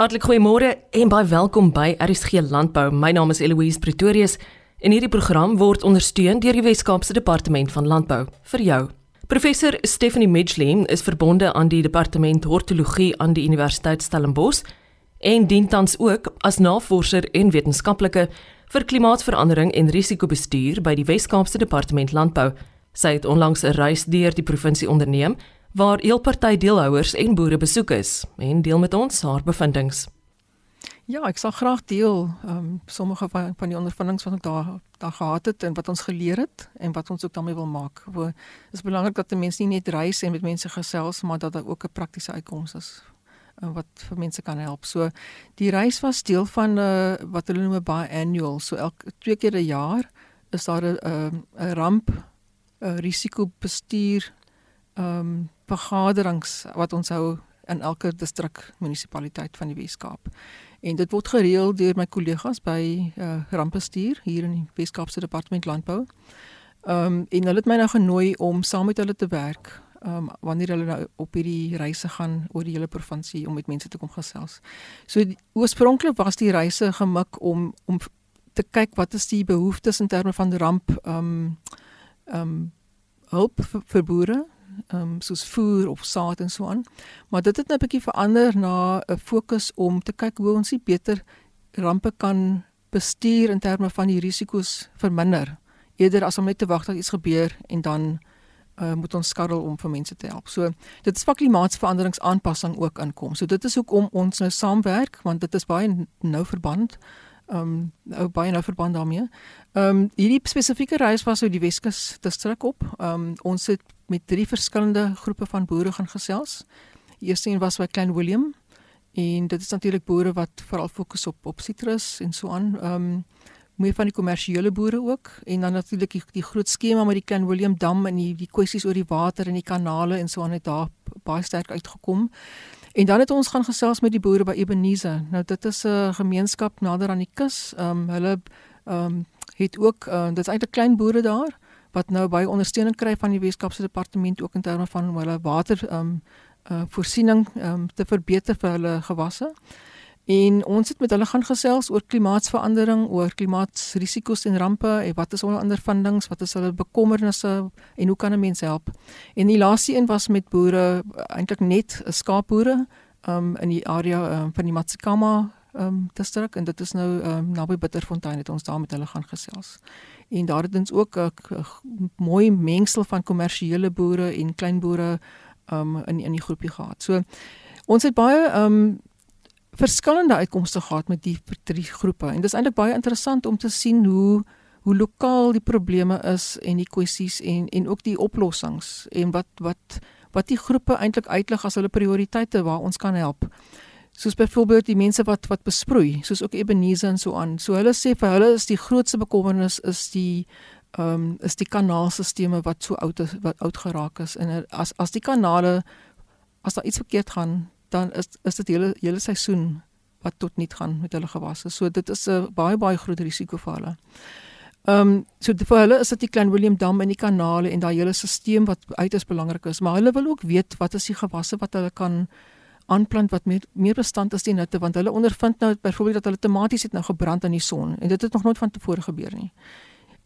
Hartlik goeiemôre en baie welkom by RSG Landbou. My naam is Eloise Pretorius en hierdie program word ondersteun deur die Wes-Kaapse Departement van Landbou vir jou. Professor Stephanie Midgley is verbonde aan die Departement Hortologie aan die Universiteit Stellenbosch en dien tans ook as navorser en wetenskaplike vir klimaatsverandering en risikobestuur by die Wes-Kaapse Departement Landbou. Sy het onlangs 'n reis deur die provinsie onderneem waar heel party deelhouers en boere besoek is en deel met ons haar bevindinge. Ja, ek sal graag deel ehm um, sommige van, van die ondervindings wat ek daar daar gehad het en wat ons geleer het en wat ons ook daarmee wil maak. Dit is belangrik dat mense nie net reis en met mense gesels, maar dat daar ook 'n praktiese uitkoms is uh, wat vir mense kan help. So die reis was deel van 'n uh, wat hulle noem 'n biannual. So elke twee keer 'n jaar is daar 'n 'n ramp 'n risikobestuur ehm um, vergaderings wat ons hou in elke distrik munisipaliteit van die Wes-Kaap. En dit word gereël deur my kollegas by uh, rampbestuur hier in die Wes-Kaapse Departement Landbou. Ehm um, en hulle het my nou genooi om saam met hulle te werk. Um, wanneer hulle nou op hierdie reise gaan oor die hele provinsie om met mense te kom gesels. So oorspronklik was die reise gemik om om te kyk wat is die behoeftes in terme van ramp ehm um, ehm um, hulp vir, vir boere um, soos voer of saad en so aan. Maar dit het nou 'n bietjie verander na 'n fokus om te kyk hoe ons beter rampe kan bestuur in terme van die risiko's verminder eerder as om net te wag dat iets gebeur en dan uh, moet ons skarrel om vir mense te help. So dit is vir klimaatsveranderingsaanpassing ook inkom. So dit is hoekom ons nou saamwerk want dit is baie nou verband ehm um, baie nou verband daarmee. Ehm um, hierdie spesifieke reis was uit die Weskus distrik op. Ehm um, ons het met drie verskillende groepe van boere gaan gesels. Die eerste een was by Klein Willem en dit is natuurlik boere wat veral fokus op op sitrus en so aan. Ehm um, meer van die kommersiële boere ook en dan natuurlik die, die groot skema met die Klein Willem dam en die die kwessies oor die water en die kanale en so aan het daar baie sterk uitgekom. En dan het ons gaan gesels met die boere by Ebenezer. Nou dit is 'n gemeenskap nader aan die kus. Ehm um, hulle ehm um, het ook uh, dit is eintlik klein boere daar wat nou baie ondersteuning kry van die Weskaapse departement ook in terme van hulle water ehm um, uh, voorsiening ehm um, te verbeter vir hulle gewasse. En ons het met hulle gaan gesels oor klimaatsverandering, oor klimaatsrisiko's en rampe en wat is hulle ondervindings, wat is hulle bekommernisse en hoe kan 'n mens help? En die laaste een was met boere, eintlik net skaapboere um, in die area um, van die Matsikama um, distrik en dit is nou um, naby Bitterfontein het ons daar met hulle gaan gesels. En daar het ons ook 'n mooi mengsel van kommersiële boere en klein boere um, in in die groepie gehad. So ons het baie um, verskillende uitkomste gehad met die drie groepe en dit is eintlik baie interessant om te sien hoe hoe lokaal die probleme is en die kwessies en en ook die oplossings en wat wat wat die groepe eintlik uitlig as hulle prioriteite waar ons kan help. Soos byvoorbeeld die mense wat wat besproei, soos ook Ebenezer en so aan. So hulle sê vir hulle is die grootste bekommernis is die ehm um, is die kanaalstelsels wat so oud is wat oud geraak is en as as die kanale as daar iets verkeerd gaan dan is is dit hele hele seisoen wat tot niet gaan met hulle gewasse. So dit is 'n baie baie groot risiko vir hulle. Ehm um, so vir hulle is dit die Klein Willem Dam en die kanale en daai hele stelsel wat uiters belangrik is, maar hulle wil ook weet wat is die gewasse wat hulle kan aanplant wat meer meer bestand is teen hitte want hulle ondervind nou byvoorbeeld dat hulle tomaties het nou gebrand in die son en dit het nog nooit van tevore gebeur nie.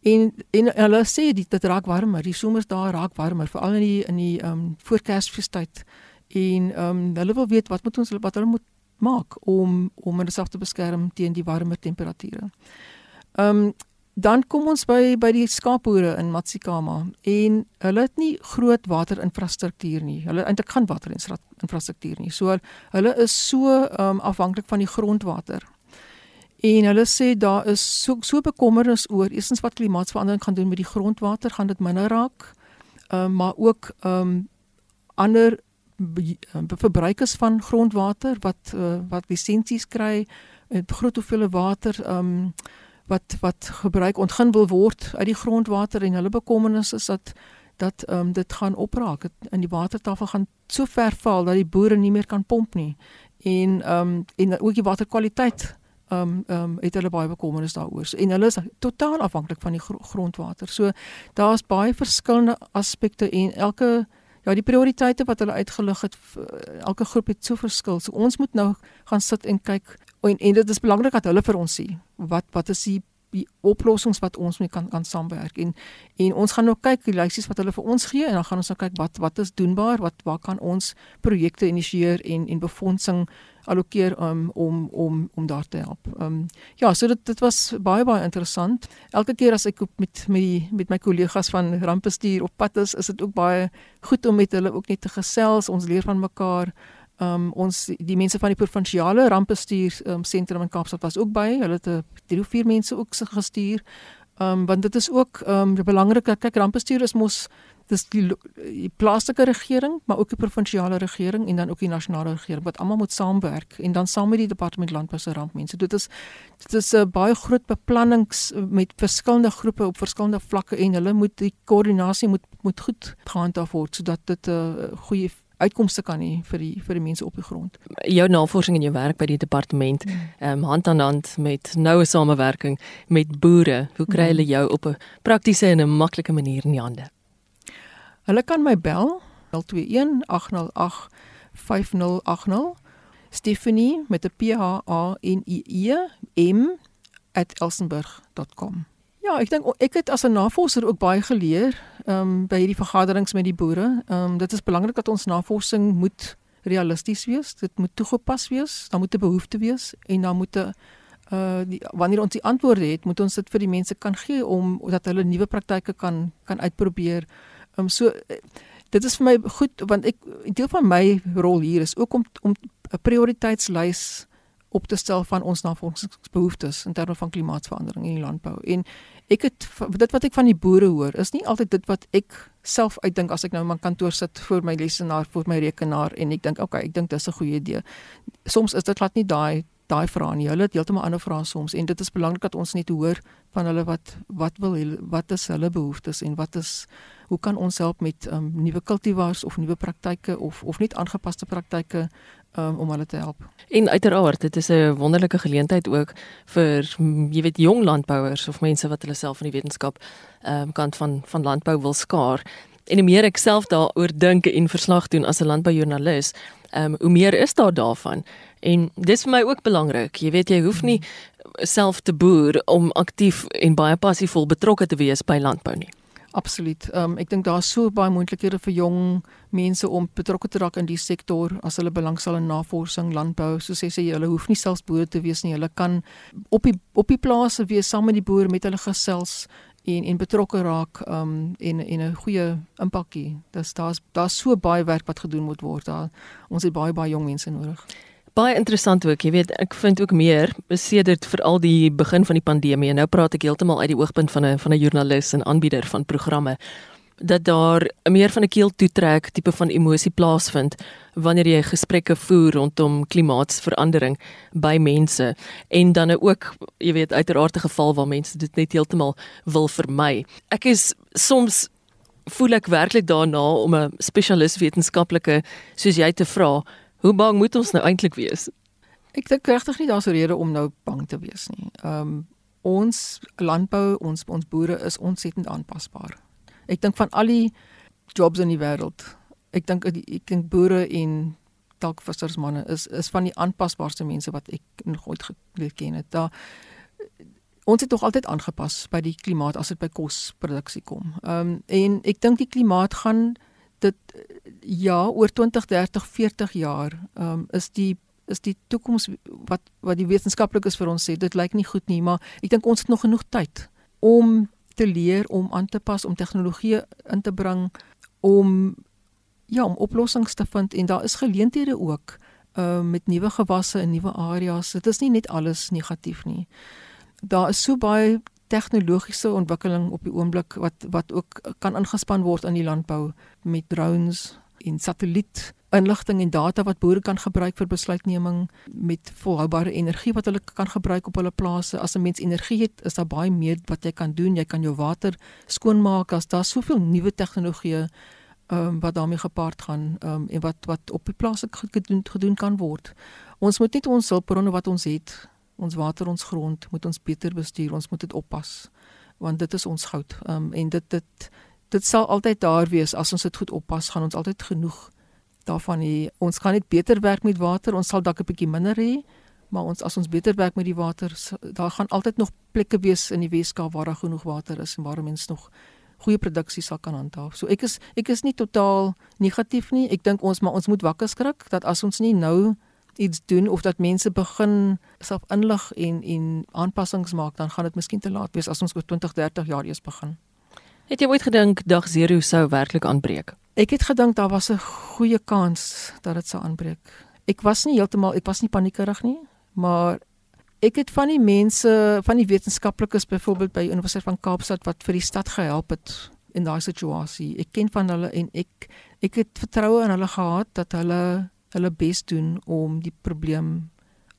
En en hulle sê dit dit raak warmer, die somers daar raak warmer, veral in die in die ehm um, voor Kersfeestyd en ehm um, hulle wil weet wat moet ons wat hulle moet maak om om hulle self te beskerm teen die warmer temperature. Ehm um, dan kom ons by by die skaapboere in Matsikama en hulle het nie groot waterinfrastruktuur nie. Hulle eintlik gaan waterinfrastruktuur nie. So hulle is so ehm um, afhanklik van die grondwater. En hulle sê daar is so so bekommernis oor eerstens wat klimaatsverandering gaan doen met die grondwater, gaan dit minder raak. Ehm um, maar ook ehm um, ander Eh, verbruikers van grondwater wat uh, wat lisensies kry groot hoeveelhede water um wat wat gebruik ontgin wil word uit die grondwater en hulle bekommernis is dat dat um dit gaan opraak. In die watertafel gaan so ver val dat die boere nie meer kan pomp nie. En um en ook die waterkwaliteit um um het hulle baie bekommernis daaroor. En hulle is totaal afhanklik van die grondwater. So daar's baie verskillende aspekte en elke ja, die prioriteite wat hulle uitgelig het, elke groep het so verskil. So ons moet nou gaan sit en kyk en, en dit is belangrik dat hulle vir ons sê wat wat is die die oplossings wat ons mee kan kan saamwerk en en ons gaan nou kyk die lysies wat hulle vir ons gee en dan gaan ons nou kyk wat wat is doenbaar wat waar kan ons projekte initieer en en befondsing allokeer um, om om om daar te help. Ehm um, ja, so dit dit was baie baie interessant. Elke keer as ek met met die met my kollegas van rampbestuur op pad is, is dit ook baie goed om met hulle ook net te gesels. Ons leer van mekaar. Um ons die mense van die provinsiale rampbestuur um, sentrum in Kaapstad was ook by. Hulle het 'n drie of vier mense ook gestuur. Um want dit is ook um belangrik dat kyk rampbestuur is mos dis die, die plaaslike regering, maar ook die provinsiale regering en dan ook die nasionale regering wat almal moet saamwerk en dan saam met die departement landbou se rampmense. Dit is dit is 'n baie groot beplannings met verskillende groepe op verskillende vlakke en hulle moet die koördinasie moet moet goed gehandhaaf word sodat dit 'n uh, goeie uitkomste kan hê vir die vir die mense op die grond. Jou navorsing en jou werk by die departement, hmm. ehm um, hand aan hand met noue samewerking met boere, hoe kry hulle jou op 'n praktiese en 'n maklike manier in die hande? Hulle kan my bel 021 808 5080 Stephanie met 'n P H A N I E M @elsenburg.com. Ja, ek dink ek het as 'n navorser ook baie geleer ehm um, by hierdie vergaderings met die boere. Ehm um, dit is belangrik dat ons navorsing moet realisties wees. Dit moet toegepas wees. Daar moet 'n behoefte wees en dan moet 'n uh die wanneer ons die antwoorde het, moet ons dit vir die mense kan gee om dat hulle nuwe praktyke kan kan uitprobeer. Ehm um, so dit is vir my goed want ek deel van my rol hier is ook om om 'n prioriteitslys op te stel van ons navorsingsbehoeftes in terme van klimaatsverandering in die landbou. En ek het dit wat ek van die boere hoor, is nie altyd dit wat ek self uitdink as ek nou in my kantoor sit voor my lesenaar, voor my rekenaar en ek dink, okay, ek dink dis 'n goeie idee. Soms is dit glad nie daai daai vrae nie. Hulle het heeltemal ander vrae soms en dit is belangrik dat ons net hoor van hulle wat wat wil wat is hulle behoeftes en wat is hoe kan ons help met um, nuwe kultivars of nuwe praktyke of of net aangepaste praktyke um, om hulle te help. En uiteraard, dit is 'n wonderlike geleentheid ook vir jy weet jong landbouers of mense wat hulle self in die wetenskap um, kant van van landbou wil skaar. En hoe meer ek self daaroor dink en verslag doen as 'n landboujoernalis, ehm um, hoe meer is daar daarvan. En dis vir my ook belangrik. Jy weet jy hoef nie self te boer om aktief en baie passievol betrokke te wees by landbou nie. Absoluut. Ehm um, ek dink daar's so baie moontlikhede vir jong mense om betrokke te raak in die sektor as hulle belangstel in navorsing, landbou. Soos sê jy, hulle hoef nie selfs boere te wees nie. Hulle kan op die op die plase wees saam met die boere met hulle gesels en en betrokke raak ehm um, en en 'n goeie impak hê. Dis daar's daar's so baie werk wat gedoen moet word daar. Ons het baie baie jong mense nodig baie interessant ook, jy weet, ek vind ook meer besedert vir al die begin van die pandemie nou praat ek heeltemal uit die oogpunt van 'n van 'n joernalis en aanbieder van programme dat daar meer van 'n keel toetrek tipe van emosie plaasvind wanneer jy gesprekke voer rondom klimaatsverandering by mense en dan ook jy weet uiteraard 'n geval waar mense dit net heeltemal wil vermy. Ek is soms voel ek werklik daarna om 'n spesialis wetenskaplike soos jy te vra Hoe bang moet ons nou eintlik wees? Ek dink regtig nie daar's 'n rede om nou bang te wees nie. Ehm um, ons landbou, ons ons boere is ontsettend aanpasbaar. Ek dink van al die jobs in die wêreld, ek dink ek dink boere en dalk vissersmanne is is van die aanpasbaarste mense wat ek nog ooit geken het. Daar ons het tog altyd aangepas by die klimaat as dit by kosproduksie kom. Ehm um, en ek dink die klimaat gaan dit ja oor 20 30 40 jaar um, is die is die toekoms wat wat die wetenskaplikes vir ons sê dit lyk nie goed nie maar ek dink ons het nog genoeg tyd om te leer om aan te pas om tegnologie in te bring om ja om oplossings te vind en daar is geleenthede ook uh, met nuwe gewasse en nuwe areas. Dit is nie net alles negatief nie. Daar is so baie tegnologiese ontwikkeling op die oomblik wat wat ook kan ingespan word in die landbou met drones en satelliet inligting en data wat boere kan gebruik vir besluitneming met volhoubare energie wat hulle kan gebruik op hulle plase. As 'n mens energie het, is daar baie meer wat jy kan doen. Jy kan jou water skoonmaak as daar soveel nuwe tegnologieë ehm um, wat daarmee gepaard gaan ehm um, en wat wat op die plase gedoen gedoen kan word. Ons moet net ons hulpbronne wat ons het ons water ons grond moet ons beter bestuur ons moet dit oppas want dit is ons goud um, en dit dit dit sal altyd daar wees as ons dit goed oppas, gaan ons altyd genoeg daarvan hê. Ons kan net beter werk met water. Ons sal dalk 'n bietjie minder hê, maar ons as ons beter werk met die water, daar gaan altyd nog plekke wees in die Weskaap waar daar genoeg water is en waar mense nog goeie produksie sal kan handhaaf. So ek is ek is nie totaal negatief nie. Ek dink ons maar ons moet wakker skrik dat as ons nie nou iets doen of dat mense begin self inlig en en aanpassings maak, dan gaan dit miskien te laat wees as ons oor 20, 30 jaar eers begin. Het jy ooit gedink dag 0 sou werklik aanbreek? Ek het gedink daar was 'n goeie kans dat dit sou aanbreek. Ek was nie heeltemal ek was nie paniekerig nie, maar ek het van die mense, van die wetenskaplikes byvoorbeeld by Universiteit van Kaapstad wat vir die stad gehelp het in daai situasie. Ek ken van hulle en ek ek het vertroue in hulle gehad dat hulle hulle bes doen om die probleem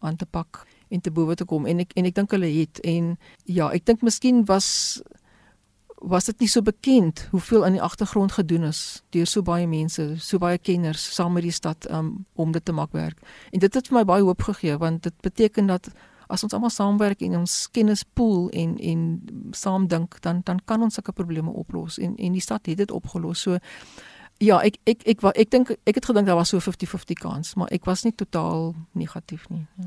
aan te pak en te bowe te kom en ek en ek dink hulle het en ja, ek dink miskien was was dit nie so bekend hoeveel in die agtergrond gedoen is deur so baie mense, so baie kenners saam met die stad um, om dit te maak werk. En dit het vir my baie hoop gegee want dit beteken dat as ons almal saamwerk en ons kennis pool en en saam dink dan dan kan ons sulke probleme oplos en en die stad het dit opgelos. So ja, ek ek ek ek, ek dink ek het gedink daar was so 50-50 kans, maar ek was nie totaal negatief nie. Ja.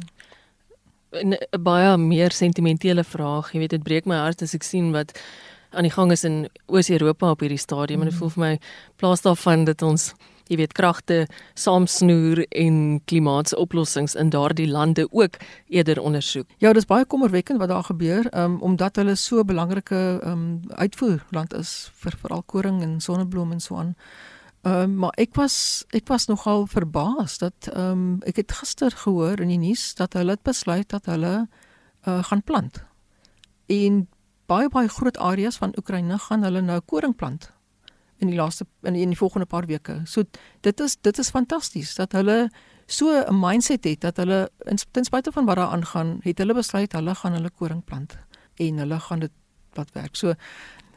'n baie meer sentimentele vraag, jy weet dit breek my hart as ek sien wat aan die gang is in Oos-Europa op hierdie stadium mm. en dit voel vir my plaas daarvan dat ons jy weet kragte saamsnoer en klimaatsoplossings in daardie lande ook eerder ondersoek. Ja, dis baie kommerwekkend wat daar gebeur, um, omdat hulle so 'n belangrike um, uitvoerland is vir veral koring en sonneblom en so aan. Ehm um, maar ek was ek was nogal verbaas dat ehm um, ek het gister gehoor in die nuus dat hulle het besluit dat hulle uh, gaan plant. En baie baie groot areas van Oekraïne gaan hulle nou koring plant in die laaste in die, in die volgende paar weke. So dit is dit is fantasties dat hulle so 'n mindset het dat hulle ten spyte van wat daar aangaan, het hulle besluit hulle gaan hulle koring plant en hulle gaan dit wat werk. So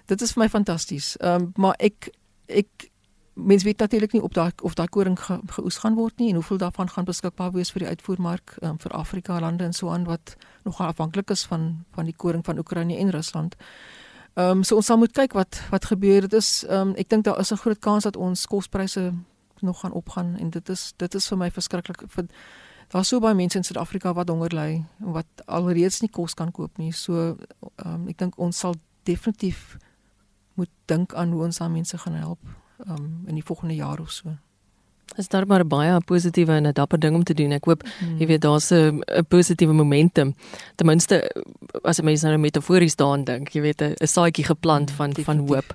dit is vir my fantasties. Ehm um, maar ek ek mens weet natuurlik nie op daai of daai koring ge, geoes gaan word nie en hoeveel daarvan gaan beskikbaar wees vir die uitvoermark um, vir Afrika lande en so aan wat nog afhanklik is van van die koring van Oekraïne en Rusland. Ehm um, so ons sal moet kyk wat wat gebeur. Dit is ehm um, ek dink daar is 'n groot kans dat ons kospryse nog gaan opgaan en dit is dit is vir my verskriklik vir daar's so baie mense in Suid-Afrika wat honger ly en wat alreeds nie kos kan koop nie. So ehm um, ek dink ons sal definitief moet dink aan hoe ons aan mense gaan help um, in die volgende jaar of so. Is daar maar baie positiewe en 'n dapper ding om te doen. Ek hoop hmm. jy weet daar's 'n positiewe momentum. Ten minste as 'n mens nou metafories daaraan dink, jy weet 'n saadjie geplant van Definitief. van hoop.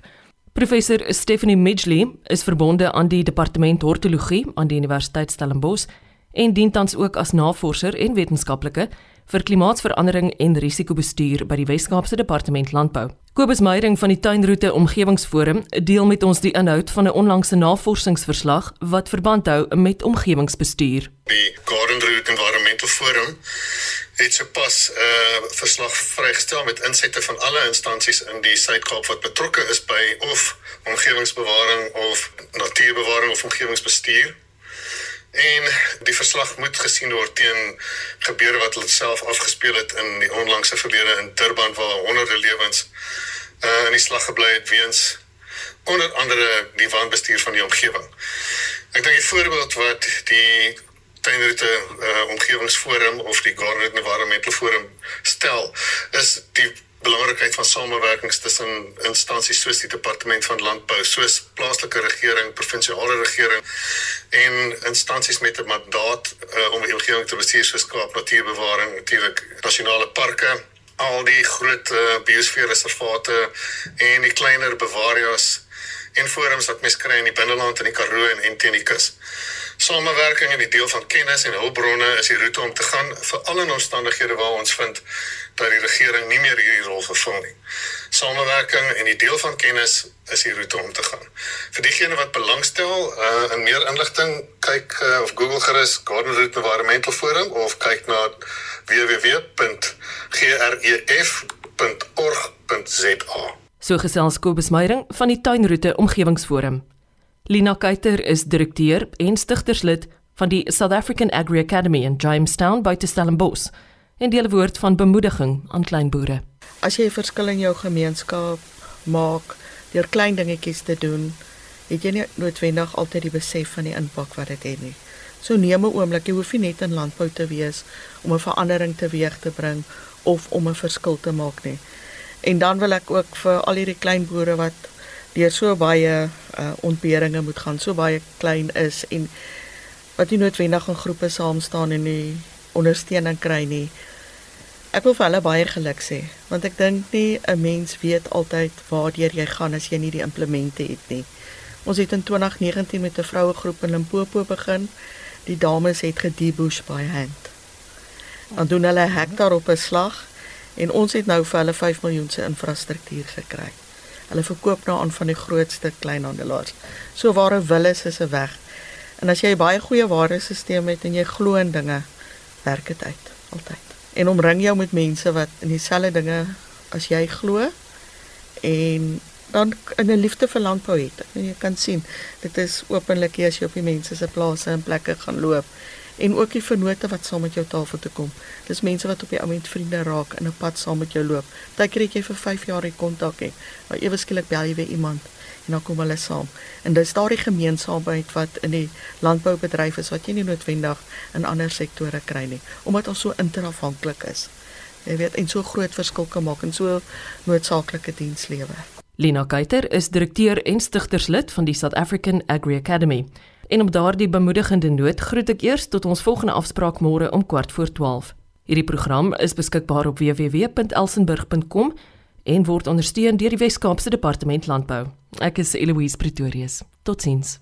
Professor Stephanie Midgley is verbonde aan die departement hortologie aan die Universiteit Stellenbosch en dien tans ook as navorser en wetenskaplike vir klimaatsverandering en risikobestuur by die Wes-Kaapse Departement Landbou. Kobus Meyering van die Tuinroete Omgewingsforum deel met ons die inhoud van 'n onlangse navorsingsverslag wat verband hou met omgewingsbestuur. Die Garden Route Environmental Forum het sopas 'n uh, verslag vrygestel met insette van alle instansies in die Suid-Kaap wat betrokke is by of omgewingsbewaring of natuurbewaring of omgewingsbestuur en die verslag moet gesien word teen gebeure wat hulle self afgespeel het in die onlangse verlede in Durban waar honderde lewens uh, in die slag gebly het weens onder andere die wanbestuur van die omgewing. Ek dink 'n voorbeeld wat die tuinroete uh, omgewingsforum of die Garden Environmental Forum stel is die belangrikheid van samewerkings tussen instansies soos die departement van landbou, soos plaaslike regering, provinsiale regering en instansies met 'n mandaat uh, om die omgewing te bestuur soos Kaap Natuurbewaring, natuurlik nasionale parke, al die groot uh, biosfeerreservate en die kleiner bewaria's en forums wat mens kry in die binneland en die Karoo en en teen die kus. Samewerking en die deel van kennis en hulpbronne is die roete om te gaan vir al die omstandighede waar ons vind dat die regering nie meer hierdie rol vervul nie. Samewerking en die deel van kennis is die roete om te gaan. Vir diegene wat belangstel uh, in meer inligting, kyk uh, of Google gerus Garden Route Environmental Forum of kyk na www.gref.org.za. So gesels Kobus Meyering van die Tuinroete Omgewingsforum. Lina Kuyter is direkteur en stigterslid van die South African Agri Academy in Jamestown by Stellenbosch en deel woord van bemoediging aan kleinboere. As jy 'n verskil in jou gemeenskap maak, deur klein dingetjies te doen, het jy nie noodwendig altyd die besef van die impak wat dit het nie. So neem 'n oomblik, jy hoef nie net in landbou te wees om 'n verandering teweeg te bring of om 'n verskil te maak nie. En dan wil ek ook vir al hierdie klein boere wat deur so baie uh, ontberinge moet gaan, so baie klein is en wat nie noodwendig in groepe saam staan en nie ondersteuning kry nie. Ek wil vir hulle baie geluk sê, want ek dink nie 'n mens weet altyd waartoe jy gaan as jy nie die implemente het nie. Ons het in 2019 met 'n vroue groep in Limpopo begin. Die dames het gedebush by hand. Dan doen hulle 'n hektaar op 'n slag en ons het nou vir hulle 5 miljoen se infrastruktuur gekry. Hulle verkoop nou aan van die grootste kleinhandelaars. So waar 'n wil is, is 'n weg. En as jy baie goeie waardesisteem het en jy glo in dinge, werk dit uit altyd. En omring jou met mense wat in dieselfde dinge as jy glo en dan in 'n liefde vir landbou het. En jy kan sien, dit is openlik as jy op die mense se plase en plekke gaan loop en ook die vennote wat saam met jou tafel toe kom. Dis mense wat op die oomblik vriende raak en 'n pad saam met jou loop. Partykeer het jy vir 5 jaar in kontak hê, maar ewe skielik bel jy weer iemand en dan kom hulle saam. En dis daardie gemeenskapheid wat in die landboubedryf is wat jy nie noodwendig in ander sektore kry nie, omdat ons so interafhanklik is. Jy weet, en so groot verskil kan maak en so noodsaaklike diens lewer. Lina Kuyter is direkteur en stigterslid van die South African Agri Academy. En op daardie bemoedigende noot groet ek eers tot ons volgende afspraak môre om kwart voor 12. Hierdie program is beskikbaar op www.elsenburg.com en word ondersteun deur die Wes-Kaapse Departement Landbou. Ek is Eloise Pretorius. Totsiens.